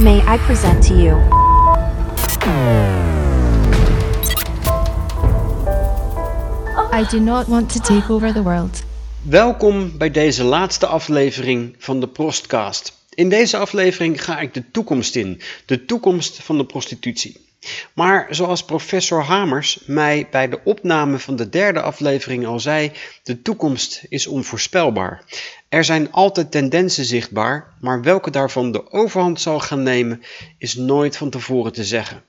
May I present to you? I do not want to take over the world. Welkom bij deze laatste aflevering van de Prostcast. In deze aflevering ga ik de toekomst in, de toekomst van de prostitutie. Maar zoals professor Hamers mij bij de opname van de derde aflevering al zei, de toekomst is onvoorspelbaar. Er zijn altijd tendensen zichtbaar, maar welke daarvan de overhand zal gaan nemen, is nooit van tevoren te zeggen.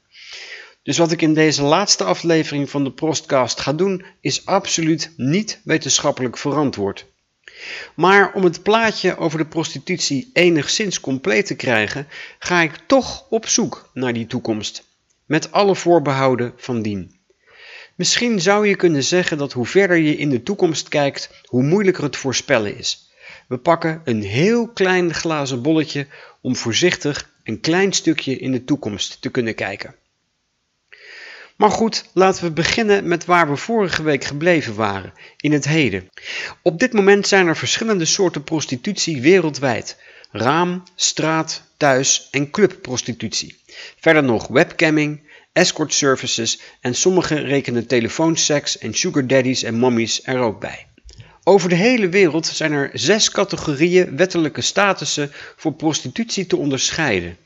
Dus wat ik in deze laatste aflevering van de Prostcast ga doen, is absoluut niet wetenschappelijk verantwoord. Maar om het plaatje over de prostitutie enigszins compleet te krijgen, ga ik toch op zoek naar die toekomst. Met alle voorbehouden van dien. Misschien zou je kunnen zeggen dat hoe verder je in de toekomst kijkt, hoe moeilijker het voorspellen is. We pakken een heel klein glazen bolletje om voorzichtig een klein stukje in de toekomst te kunnen kijken. Maar goed, laten we beginnen met waar we vorige week gebleven waren, in het heden. Op dit moment zijn er verschillende soorten prostitutie wereldwijd. Raam, straat, thuis en clubprostitutie. Verder nog webcamming, escort services en sommigen rekenen telefoonseks en sugar daddies en mommies er ook bij. Over de hele wereld zijn er zes categorieën wettelijke statussen voor prostitutie te onderscheiden.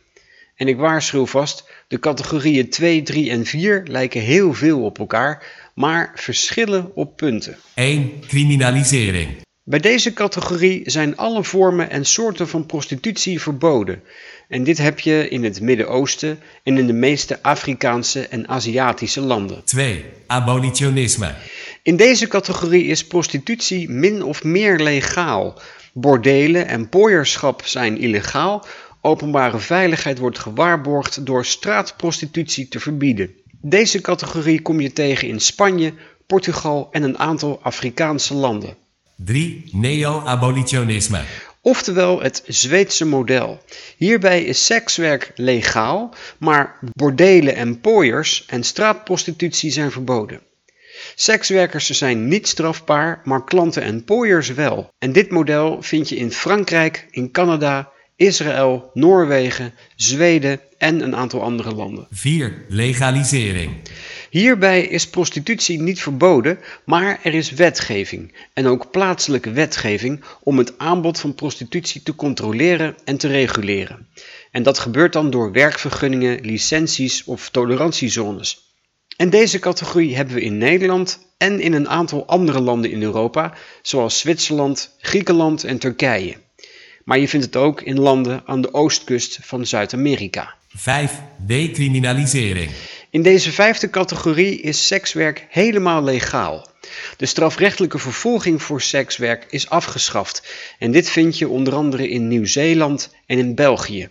En ik waarschuw vast, de categorieën 2, 3 en 4 lijken heel veel op elkaar, maar verschillen op punten. 1. Criminalisering. Bij deze categorie zijn alle vormen en soorten van prostitutie verboden. En dit heb je in het Midden-Oosten en in de meeste Afrikaanse en Aziatische landen. 2. Abolitionisme. In deze categorie is prostitutie min of meer legaal. Bordelen en pooierschap zijn illegaal. Openbare veiligheid wordt gewaarborgd door straatprostitutie te verbieden. Deze categorie kom je tegen in Spanje, Portugal en een aantal Afrikaanse landen. 3. Neo-abolitionisme. Oftewel het Zweedse model. Hierbij is sekswerk legaal, maar bordelen en pooiers en straatprostitutie zijn verboden. Sekswerkers zijn niet strafbaar, maar klanten en pooiers wel. En dit model vind je in Frankrijk, in Canada, Israël, Noorwegen, Zweden en een aantal andere landen. 4. Legalisering. Hierbij is prostitutie niet verboden, maar er is wetgeving en ook plaatselijke wetgeving om het aanbod van prostitutie te controleren en te reguleren. En dat gebeurt dan door werkvergunningen, licenties of tolerantiezones. En deze categorie hebben we in Nederland en in een aantal andere landen in Europa, zoals Zwitserland, Griekenland en Turkije. Maar je vindt het ook in landen aan de oostkust van Zuid-Amerika. 5. Decriminalisering. In deze vijfde categorie is sekswerk helemaal legaal. De strafrechtelijke vervolging voor sekswerk is afgeschaft en dit vind je onder andere in Nieuw-Zeeland en in België.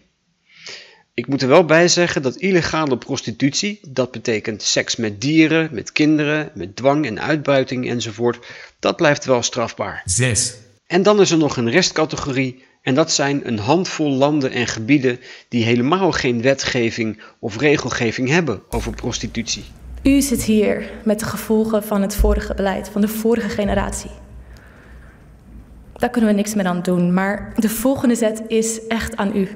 Ik moet er wel bij zeggen dat illegale prostitutie, dat betekent seks met dieren, met kinderen, met dwang en uitbuiting enzovoort, dat blijft wel strafbaar. 6. En dan is er nog een restcategorie en dat zijn een handvol landen en gebieden die helemaal geen wetgeving of regelgeving hebben over prostitutie. U zit hier met de gevolgen van het vorige beleid, van de vorige generatie. Daar kunnen we niks meer aan doen, maar de volgende zet is echt aan u.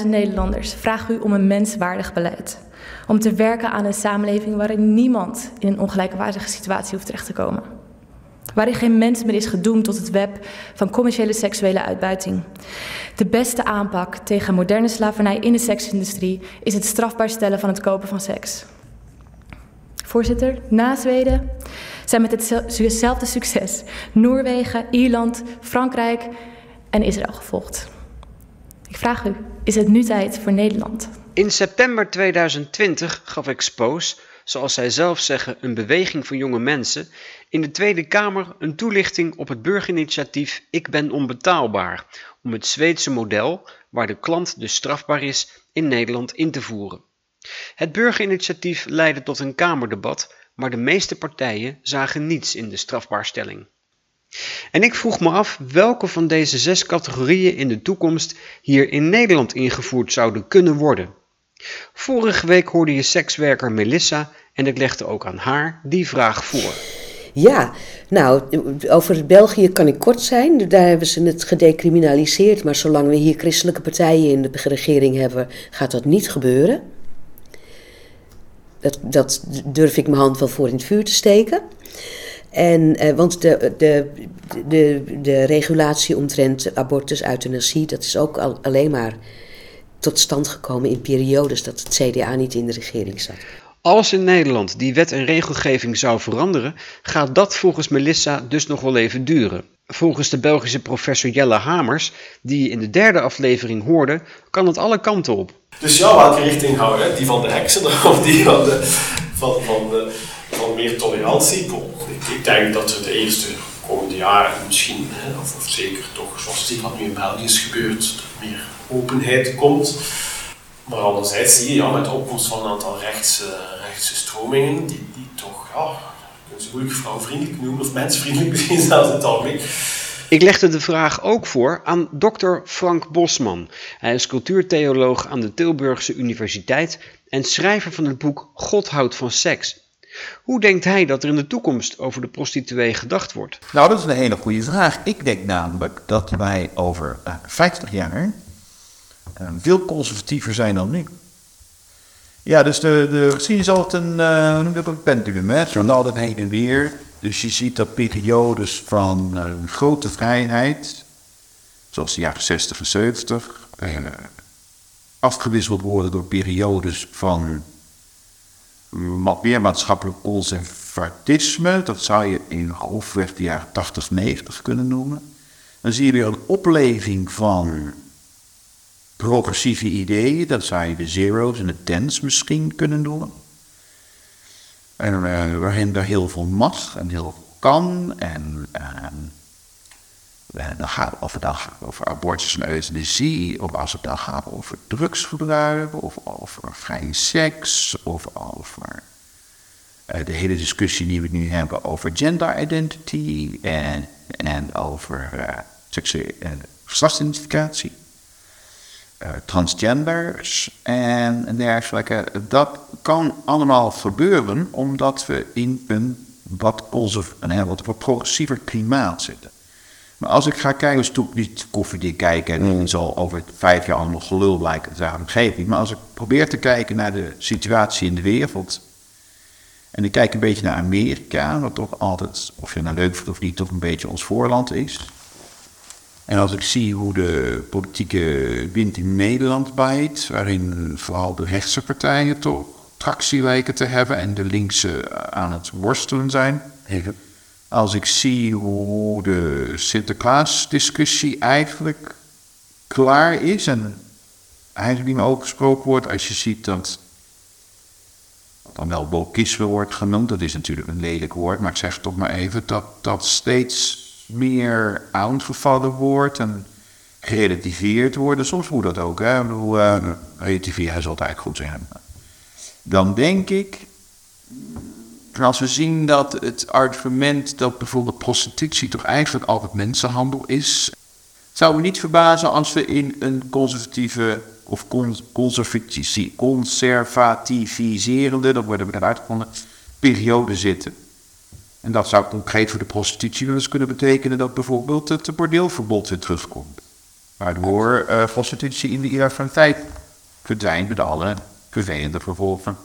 50.000 Nederlanders vragen u om een menswaardig beleid. Om te werken aan een samenleving waarin niemand in een ongelijkwaardige situatie hoeft terecht te komen. Waarin geen mens meer is gedoemd tot het web van commerciële seksuele uitbuiting. De beste aanpak tegen moderne slavernij in de seksindustrie is het strafbaar stellen van het kopen van seks. Voorzitter, na Zweden zijn met hetzelfde succes Noorwegen, Ierland, Frankrijk en Israël gevolgd. Ik vraag u, is het nu tijd voor Nederland? In september 2020 gaf Expose, zoals zij zelf zeggen, een beweging van jonge mensen, in de Tweede Kamer een toelichting op het burgerinitiatief Ik ben onbetaalbaar, om het Zweedse model, waar de klant dus strafbaar is, in Nederland in te voeren. Het burgerinitiatief leidde tot een Kamerdebat, maar de meeste partijen zagen niets in de strafbaarstelling. En ik vroeg me af welke van deze zes categorieën in de toekomst hier in Nederland ingevoerd zouden kunnen worden. Vorige week hoorde je sekswerker Melissa en ik legde ook aan haar die vraag voor. Ja, nou, over België kan ik kort zijn. Daar hebben ze het gedecriminaliseerd. Maar zolang we hier christelijke partijen in de regering hebben, gaat dat niet gebeuren. Dat, dat durf ik mijn hand wel voor in het vuur te steken. En, eh, want de, de, de, de regulatie omtrent abortus, euthanasie, dat is ook al, alleen maar tot stand gekomen in periodes dat het CDA niet in de regering zat. Als in Nederland die wet en regelgeving zou veranderen, gaat dat volgens Melissa dus nog wel even duren. Volgens de Belgische professor Jelle Hamers, die je in de derde aflevering hoorde, kan het alle kanten op. Dus ja, welke richting houden? Die van de heksen of die van, de, van, van, de, van meer tolerantie? Ik, ik denk dat we de eerste jaren misschien, of, of zeker toch zoals het wat nu in België is gebeurd, meer openheid komt. Maar anderzijds zie je ja, met de opkomst van een aantal rechtse, rechtse stromingen, die, die toch, ja, kunnen ze moeilijk vrouwvriendelijk noemen, of mensvriendelijk misschien zelfs het algemeen. Ik legde de vraag ook voor aan dokter Frank Bosman. Hij is cultuurtheoloog aan de Tilburgse Universiteit en schrijver van het boek God houdt van seks. Hoe denkt hij dat er in de toekomst over de prostituee gedacht wordt? Nou, dat is een hele goede vraag. Ik denk namelijk dat wij over 50 jaar uh, veel conservatiever zijn dan nu. Ja, dus de, de geschiedenis is altijd een, uh, noem dat, een pendulum, hè? Het altijd heen en weer. Dus je ziet dat periodes van grote vrijheid, zoals de jaren 60 en 70, uh, afgewisseld worden door periodes van meer maatschappelijk conservatisme. Dat zou je in hoofdweg de jaren 80, 90 kunnen noemen. Dan zie je weer een opleving van progressieve ideeën. Dat zou je de zeros en de tens misschien kunnen noemen. En uh, waarin er heel veel mag en heel veel kan. En uh, dan gaat, of het dan gaat over abortus en euthanasie, of als het dan gaat over drugsgebruik, of over vrije seks, of over uh, de hele discussie die we nu hebben over gender identity en, en over uh, seksuele geslachtsidentificatie. Uh, transgenders en dergelijke. Dat kan allemaal gebeuren omdat we in een wat, een wat, wat progressiever klimaat zitten. Maar als ik ga kijken, dus toen niet koffiedik kijken en mm. zal over vijf jaar allemaal gelul blijken zijn, geef ik. Maar als ik probeer te kijken naar de situatie in de wereld. En ik kijk een beetje naar Amerika, wat toch altijd, of je nou leuk vindt of niet, toch een beetje ons voorland is. En als ik zie hoe de politieke wind in Nederland bijt, waarin vooral de rechtse partijen toch tractie lijken te hebben en de linkse aan het worstelen zijn. Als ik zie hoe de Sinterklaas-discussie eigenlijk klaar is en eigenlijk niet meer gesproken wordt, als je ziet dat dan wel wokisme wordt genoemd, dat is natuurlijk een lelijk woord, maar ik zeg toch maar even dat dat steeds meer aangevallen wordt en gerelativeerd wordt. Soms moet dat ook, hè. Ik bedoel, uh, relativeren is altijd goed zijn. Dan denk ik, als we zien dat het argument dat bijvoorbeeld prostitutie toch eigenlijk altijd mensenhandel is, zou me niet verbazen als we in een conservatieve of conservativiserende, dat worden we eruit gevonden, periode zitten. En dat zou concreet voor de prostitutie wel eens kunnen betekenen dat bijvoorbeeld het bordeelverbod weer terugkomt. Waardoor uh, prostitutie in de era van tijd verdwijnt met alle vervelende vervolgen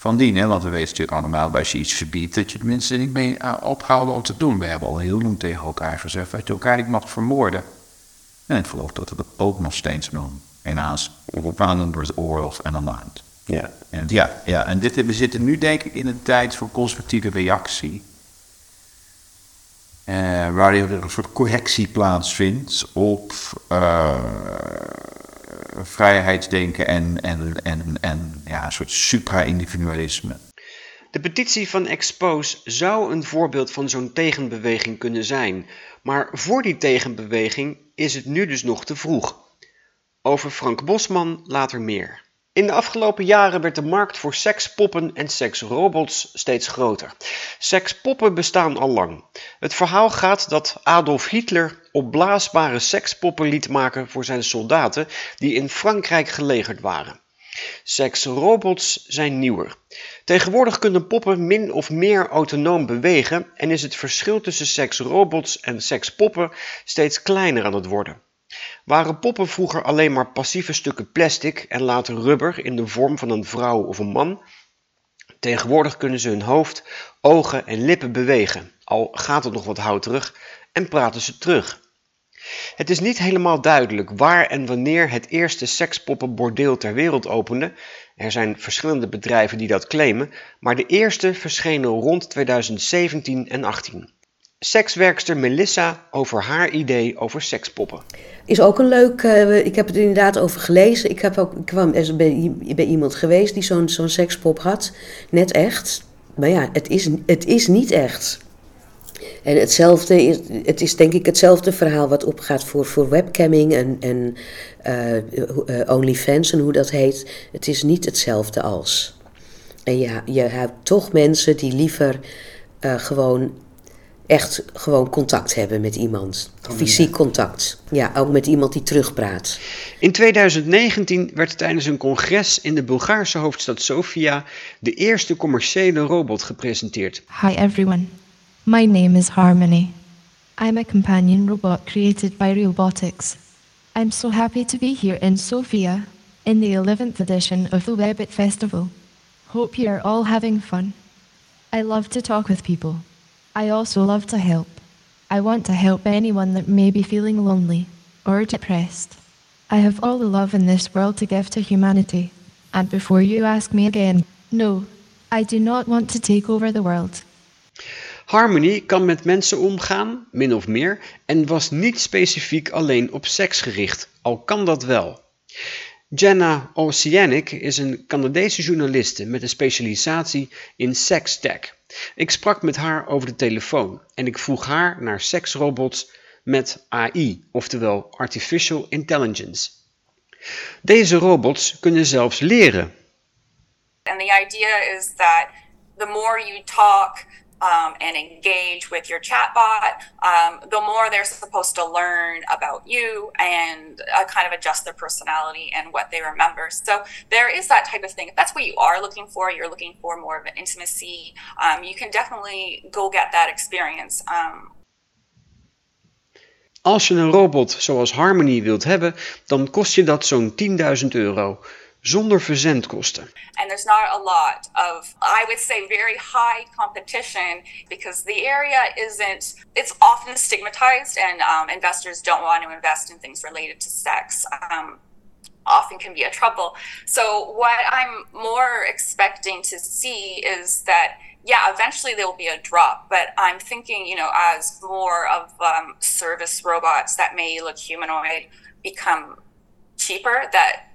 van dien. Hè? Want we weten natuurlijk allemaal, als je iets verbiedt, dat je tenminste niet mee uh, ophouden om te doen. We hebben al heel lang tegen elkaar gezegd dat je elkaar niet mag vermoorden. En ik geloof dat we dat ook nog steeds doen. Helaas, opvallend door de oorlog en aan de hand. Ja. En, ja, ja, en dit, we zitten nu denk ik in een tijd voor conservatieve reactie. Uh, waarin er een soort correctie plaatsvindt op uh, vrijheidsdenken en, en, en, en ja, een soort supra-individualisme. De petitie van Expose zou een voorbeeld van zo'n tegenbeweging kunnen zijn. Maar voor die tegenbeweging is het nu dus nog te vroeg. Over Frank Bosman later meer. In de afgelopen jaren werd de markt voor sekspoppen en seksrobots steeds groter. Sekspoppen bestaan al lang. Het verhaal gaat dat Adolf Hitler opblaasbare sekspoppen liet maken voor zijn soldaten die in Frankrijk gelegerd waren. Seksrobots zijn nieuwer. Tegenwoordig kunnen poppen min of meer autonoom bewegen en is het verschil tussen seksrobots en sekspoppen steeds kleiner aan het worden. Waren poppen vroeger alleen maar passieve stukken plastic en later rubber in de vorm van een vrouw of een man, Tegenwoordig kunnen ze hun hoofd, ogen en lippen bewegen, al gaat het nog wat houterig, en praten ze terug. Het is niet helemaal duidelijk waar en wanneer het eerste sekspoppenbordeel ter wereld opende. Er zijn verschillende bedrijven die dat claimen, maar de eerste verschenen rond 2017 en 18 sekswerkster Melissa over haar idee over sekspoppen. Is ook een leuk, uh, ik heb het inderdaad over gelezen. Ik, heb ook, kwam er bij, bij iemand geweest die zo'n zo'n sekspop had. Net echt. Maar ja, het is, het is niet echt. En hetzelfde is, het is denk ik hetzelfde verhaal wat opgaat voor, voor webcamming en, en uh, OnlyFans en hoe dat heet. Het is niet hetzelfde als. En ja, je hebt toch mensen die liever gewoon echt gewoon contact hebben met iemand. Fysiek contact. Ja, ook met iemand die terugpraat. In 2019 werd tijdens een congres in de Bulgaarse hoofdstad Sofia de eerste commerciële robot gepresenteerd. Hi everyone. My name is Harmony. I'm a companion robot created by Robotics. I'm so happy to be here in Sofia in the 11th edition of the Webbit Festival. Hope you're all having fun. I love to talk with people. I also love to help. I want to help anyone that may be feeling lonely or depressed. I have all the love in this world to give to humanity. And before you ask me again, no, I do not want to take over the world. Harmony kan met mensen omgaan, min of meer, en was niet specifiek alleen op seks gericht, al kan dat wel. Jenna Oceanic is een Canadese journaliste met een specialisatie in tech. Ik sprak met haar over de telefoon en ik vroeg haar naar seksrobots met AI, oftewel Artificial Intelligence. Deze robots kunnen zelfs leren. And the idea is that the more you talk um, and engage with your chatbot, um, the more they're supposed to learn about you and uh, kind of adjust their personality and what they remember. So there is that type of thing. If that's what you are looking for, you're looking for more of an intimacy, um, you can definitely go get that experience. Um, Als je een robot zoals Harmony wilt hebben, dan kost je dat zo'n 10.000 euro. Zonder verzendkosten. And there's not a lot of, I would say, very high competition because the area isn't, it's often stigmatized and um, investors don't want to invest in things related to sex. Um, often can be a trouble. So what I'm more expecting to see is that yeah, eventually there will be a drop, but I'm thinking, you know, as more of um, service robots that may look humanoid become cheaper, that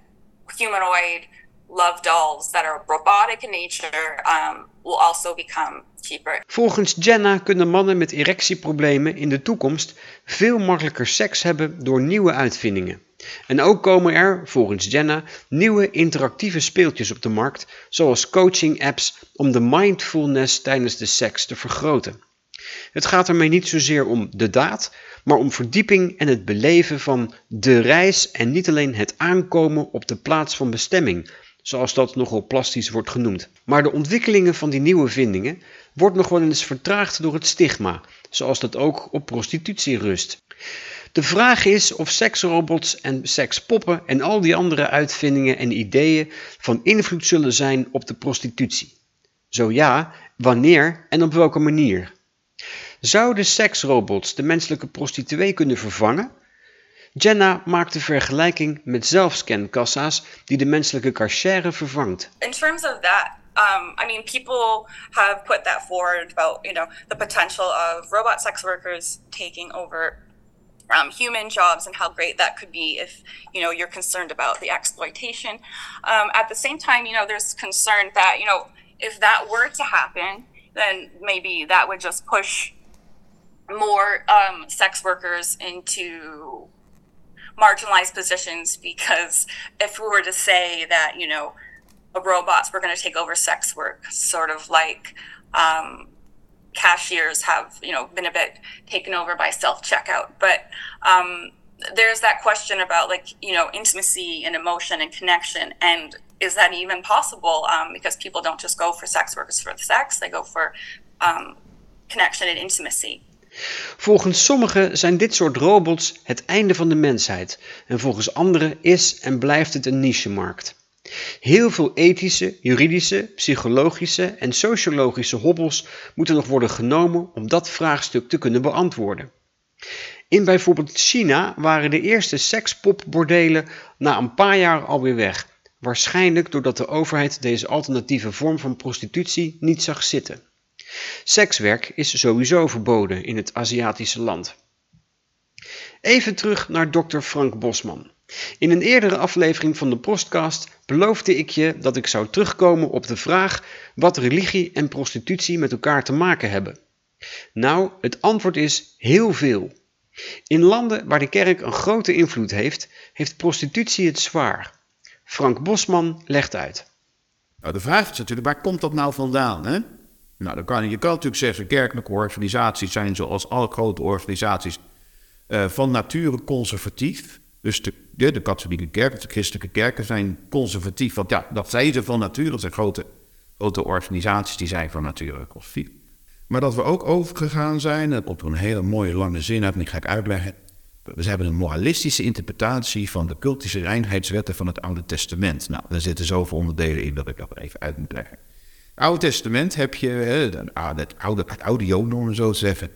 humanoid love dolls that are robotic in nature um, will also become cheaper. Volgens Jenna kunnen mannen met erectieproblemen in de toekomst veel makkelijker seks hebben door nieuwe uitvindingen. En ook komen er, volgens Jenna, nieuwe interactieve speeltjes op de markt, zoals coaching-apps om de mindfulness tijdens de seks te vergroten. Het gaat ermee niet zozeer om de daad, maar om verdieping en het beleven van de reis en niet alleen het aankomen op de plaats van bestemming, zoals dat nogal plastisch wordt genoemd. Maar de ontwikkelingen van die nieuwe vindingen wordt nog wel eens vertraagd door het stigma, zoals dat ook op prostitutie rust. De vraag is of seksrobots en sekspoppen en al die andere uitvindingen en ideeën van invloed zullen zijn op de prostitutie. Zo ja, wanneer en op welke manier? Zouden seksrobots de menselijke prostituee kunnen vervangen? Jenna maakt de vergelijking met zelfscankassa's die de menselijke cashier vervangt. In terms of that, um, I mean, people have put that forward about, you know, the potential of robot sex workers taking over um, human jobs and how great that could be if you know you're concerned about the exploitation. Um, at the same time, you know, there's concern that you know if that were to happen, then maybe that would just push more um, sex workers into marginalized positions because if we were to say that you know robots were going to take over sex work sort of like um, cashiers have you know been a bit taken over by self checkout but um, there's that question about like you know intimacy and emotion and connection and is that even possible um, because people don't just go for sex workers for the sex they go for um, connection and intimacy Volgens sommigen zijn dit soort robots het einde van de mensheid en volgens anderen is en blijft het een nichemarkt. Heel veel ethische, juridische, psychologische en sociologische hobbels moeten nog worden genomen om dat vraagstuk te kunnen beantwoorden. In bijvoorbeeld China waren de eerste sekspopbordelen na een paar jaar alweer weg, waarschijnlijk doordat de overheid deze alternatieve vorm van prostitutie niet zag zitten. Sekswerk is sowieso verboden in het Aziatische land. Even terug naar dokter Frank Bosman. In een eerdere aflevering van de Prostcast beloofde ik je dat ik zou terugkomen op de vraag wat religie en prostitutie met elkaar te maken hebben. Nou, het antwoord is heel veel. In landen waar de kerk een grote invloed heeft, heeft prostitutie het zwaar. Frank Bosman legt uit. Nou, de vraag is natuurlijk, waar komt dat nou vandaan? Hè? Nou, dan kan, je kan natuurlijk zeggen, kerkelijke organisaties zijn zoals alle grote organisaties uh, van nature conservatief. Dus de, de, katholieke kerk, de christelijke kerken zijn conservatief. Want ja, dat zijn ze van nature. Dat zijn grote, grote organisaties die zijn van nature conservatief. Maar dat we ook overgegaan zijn, op een hele mooie lange zin uit, en die ga ik uitleggen. We hebben een moralistische interpretatie van de cultische reinheidswetten van het Oude Testament. Nou, daar zitten zoveel onderdelen in dat ik dat even uit moet leggen. Oude Testament heb je het oude, het oude Joden, zo te zeggen.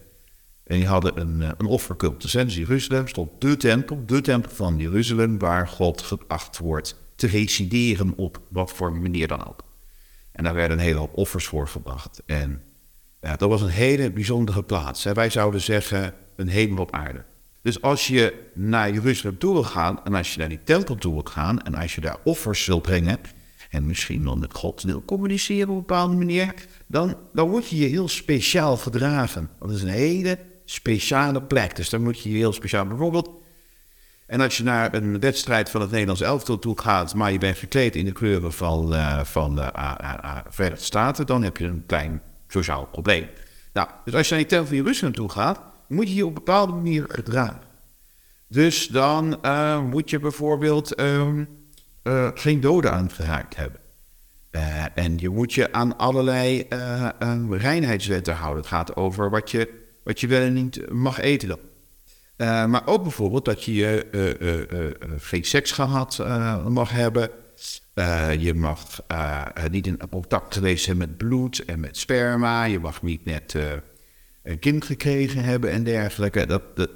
En die hadden een, eh, een offercultus. In Jeruzalem stond de tempel, de tempel van Jeruzalem, waar God geacht wordt te resideren op wat voor manier dan ook. En daar werden een hele hoop offers voor verbracht. En ja, dat was een hele bijzondere plaats. Wij zouden zeggen een hemel op aarde. Dus als je naar Jeruzalem toe wil gaan en als je naar die tempel toe wil gaan en als je daar offers wil brengen, en misschien wel met God wil communiceren op een bepaalde manier, dan, dan word je je heel speciaal gedragen. Dat is een hele speciale plek, dus dan moet je je heel speciaal bijvoorbeeld. En als je naar een wedstrijd van het Nederlands elftal toe gaat, maar je bent gekleed in de kleuren van, uh, van de uh, Verenigde Staten, dan heb je een klein sociaal probleem. Nou, dus als je naar die tempel van Jeruzalem toe gaat, moet je je op een bepaalde manier gedragen. Dus dan uh, moet je bijvoorbeeld uh, uh, geen doden aangeraakt hebben. Uh, en je moet je aan allerlei reinheidswetten houden. Het gaat over wat je, wat je wel en niet mag eten dan. maar ook bijvoorbeeld dat je geen seks gehad mag hebben. je mag niet in contact geweest zijn met bloed en met sperma. Je mag niet net een kind gekregen hebben en dergelijke. Dat, dat,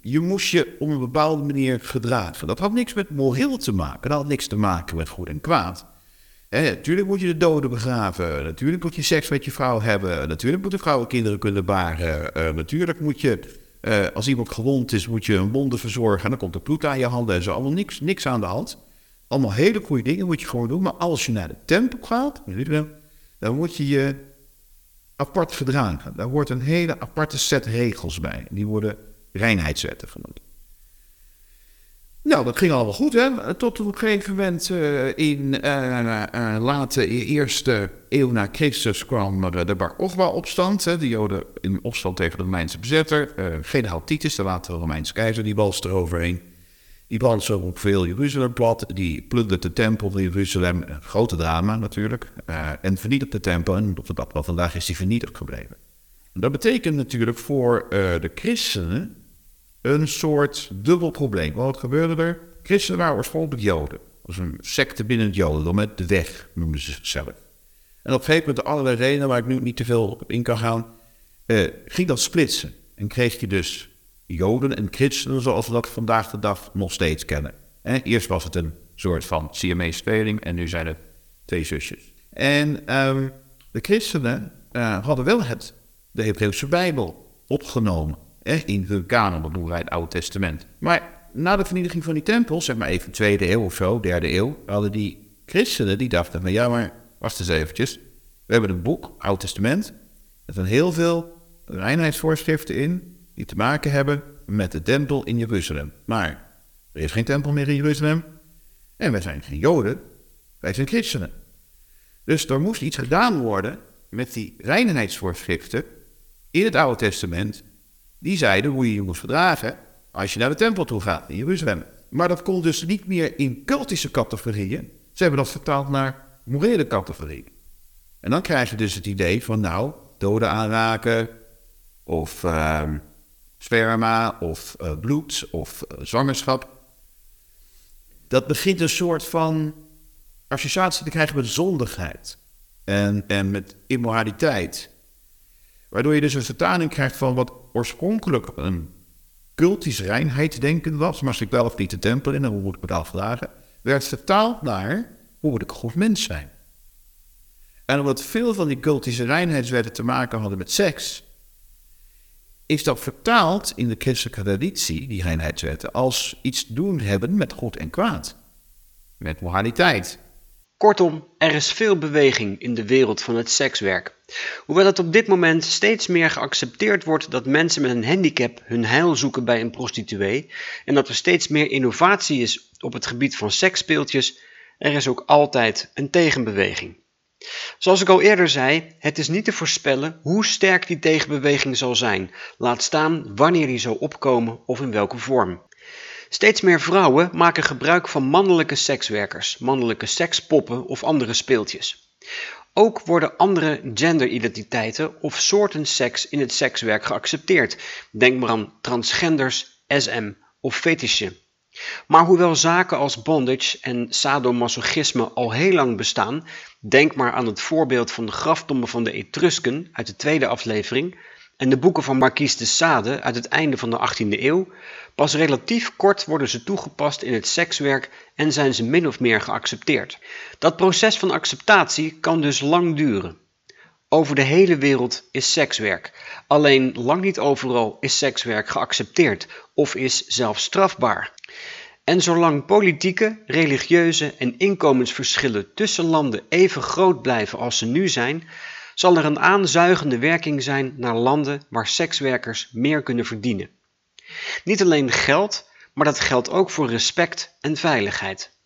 je moest je op een bepaalde manier gedragen. Dat had niks met moreel te maken. Dat had niks te maken met goed en kwaad. natuurlijk moet je de doden begraven. Natuurlijk moet je seks met je vrouw hebben. Natuurlijk moeten vrouwen kinderen kunnen baren. Uh, natuurlijk moet je, uh, als iemand gewond is, moet je een wonden verzorgen. En dan komt er bloed aan je handen en zo. Allemaal niks, niks aan de hand. Allemaal hele goede dingen moet je gewoon doen. Maar als je naar de tempel gaat, dan moet je je apart gedragen. Daar hoort een hele aparte set regels bij. Die worden reinheidswetten genoemd. Nou, dat ging allemaal goed, hè? Tot op een gegeven moment uh, in uh, late eerste eeuw na Christus kwam de Bar Kochba-opstand. De Joden in opstand tegen de Romeinse bezetter. generaal Titus, de latere Romeinse keizer, die balste eroverheen. Die brandde zo op veel Jeruzalem plat. Die plunderde de tempel van Jeruzalem. Een grote drama natuurlijk. en vernietigde de tempel. En op de dag van vandaag is die vernietigd gebleven. Dat betekent natuurlijk voor de christenen een soort dubbel probleem. Wat gebeurde er? Christenen waren oorspronkelijk Joden. Dat was een secte binnen het Jodendom, met de weg noemden ze zichzelf. En op een gegeven moment, allerlei redenen waar ik nu niet te veel op in kan gaan, eh, ging dat splitsen. En kreeg je dus Joden en christenen zoals we dat vandaag de dag nog steeds kennen. En eerst was het een soort van Siamese-tweeling en nu zijn het twee zusjes. En ehm, de christenen uh, hadden wel het, de Hebreeuwse Bijbel opgenomen in hun kanon, dat noemen wij het Oude Testament. Maar na de vernietiging van die tempel, zeg maar even tweede eeuw of zo, derde eeuw, hadden die christenen die dachten van ja, maar wacht eens eventjes. We hebben een boek, Oud Testament, met een heel veel reinheidsvoorschriften in die te maken hebben met de tempel in Jeruzalem. Maar er is geen tempel meer in Jeruzalem en wij zijn geen Joden, wij zijn christenen. Dus er moest iets gedaan worden met die reinheidsvoorschriften in het Oude Testament die zeiden hoe je je moest verdragen Als je naar de tempel toe gaat in Jeruzalem. Maar dat kon dus niet meer in cultische categorieën. Ze hebben dat vertaald naar morele categorieën. En dan krijg je dus het idee van, nou, doden aanraken, of uh, sperma, of uh, bloed, of uh, zwangerschap. Dat begint een soort van associatie te krijgen met zondigheid en, en met immoraliteit. Waardoor je dus een vertaling krijgt van wat oorspronkelijk een cultisch reinheidsdenken was, maar als ik wel of niet de tempel in, dan moet ik me dat vragen, werd vertaald naar hoe moet ik een goed mens zijn. En omdat veel van die cultische reinheidswetten te maken hadden met seks, is dat vertaald in de christelijke traditie, die reinheidswetten, als iets doen hebben met goed en kwaad. Met moraliteit. Kortom, er is veel beweging in de wereld van het sekswerk. Hoewel het op dit moment steeds meer geaccepteerd wordt dat mensen met een handicap hun heil zoeken bij een prostituee en dat er steeds meer innovatie is op het gebied van seksspeeltjes, er is ook altijd een tegenbeweging. Zoals ik al eerder zei, het is niet te voorspellen hoe sterk die tegenbeweging zal zijn, laat staan wanneer die zal opkomen of in welke vorm. Steeds meer vrouwen maken gebruik van mannelijke sekswerkers, mannelijke sekspoppen of andere speeltjes. Ook worden andere genderidentiteiten of soorten seks in het sekswerk geaccepteerd. Denk maar aan transgenders, SM of fetishen. Maar hoewel zaken als bondage en sadomasochisme al heel lang bestaan, denk maar aan het voorbeeld van de graftomben van de Etrusken uit de tweede aflevering en de boeken van Marquise de Sade uit het einde van de 18e eeuw, pas relatief kort worden ze toegepast in het sekswerk en zijn ze min of meer geaccepteerd. Dat proces van acceptatie kan dus lang duren. Over de hele wereld is sekswerk. Alleen lang niet overal is sekswerk geaccepteerd of is zelfs strafbaar. En zolang politieke, religieuze en inkomensverschillen tussen landen even groot blijven als ze nu zijn, zal er een aanzuigende werking zijn naar landen waar sekswerkers meer kunnen verdienen. Niet alleen geld, maar dat geldt ook voor respect en veiligheid.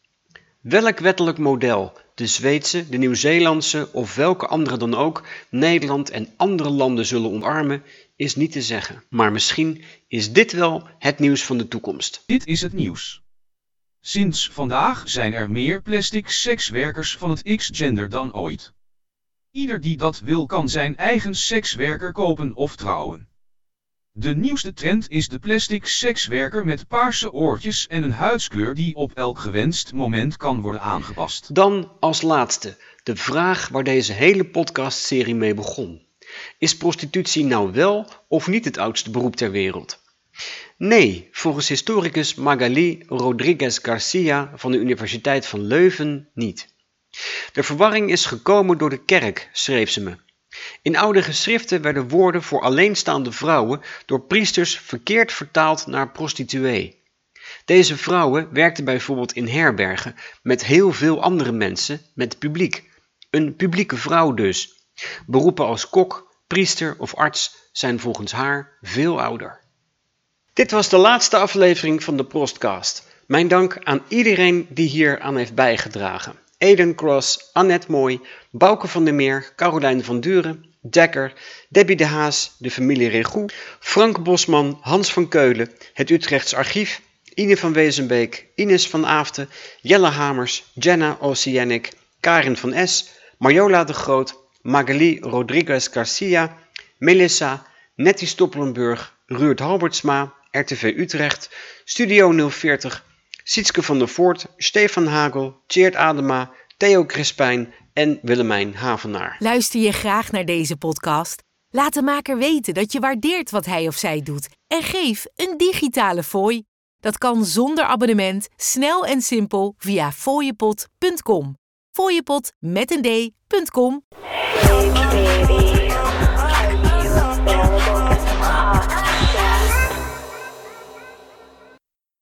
Welk wettelijk model de Zweedse, de Nieuw-Zeelandse of welke andere dan ook Nederland en andere landen zullen omarmen, is niet te zeggen. Maar misschien is dit wel het nieuws van de toekomst. Dit is het nieuws. Sinds vandaag zijn er meer plastic sekswerkers van het X-gender dan ooit. Ieder die dat wil kan zijn eigen sekswerker kopen of trouwen. De nieuwste trend is de plastic sekswerker met paarse oortjes en een huidskleur die op elk gewenst moment kan worden aangepast. Dan als laatste de vraag waar deze hele podcastserie mee begon. Is prostitutie nou wel of niet het oudste beroep ter wereld? Nee, volgens historicus Magali Rodriguez Garcia van de Universiteit van Leuven niet. De verwarring is gekomen door de kerk, schreef ze me. In oude geschriften werden woorden voor alleenstaande vrouwen door priesters verkeerd vertaald naar prostituee. Deze vrouwen werkten bijvoorbeeld in herbergen met heel veel andere mensen, met publiek. Een publieke vrouw dus. Beroepen als kok, priester of arts zijn volgens haar veel ouder. Dit was de laatste aflevering van de Prostcast. Mijn dank aan iedereen die hier aan heeft bijgedragen. Eden Cross, Annette Mooi, Bouke van der Meer, Carolijn van Duren, Dekker, Debbie de Haas, de familie Regoe, Frank Bosman, Hans van Keulen, het Utrechts Archief, Ine van Wezenbeek, Ines van Aaften, Jelle Hamers, Jenna Oceanic, Karin van S, Marjola de Groot, Magali Rodriguez Garcia, Melissa, Nettie Stoppelenburg, Ruurt Halbertsma, RTV Utrecht, Studio 040, Sietske van der Voort, Stefan Hagel, Tjeerd Adema, Theo Crispijn en Willemijn Havenaar. Luister je graag naar deze podcast? Laat de maker weten dat je waardeert wat hij of zij doet en geef een digitale fooi. Dat kan zonder abonnement, snel en simpel via fooiepot.com. Fooiepot met een d.com.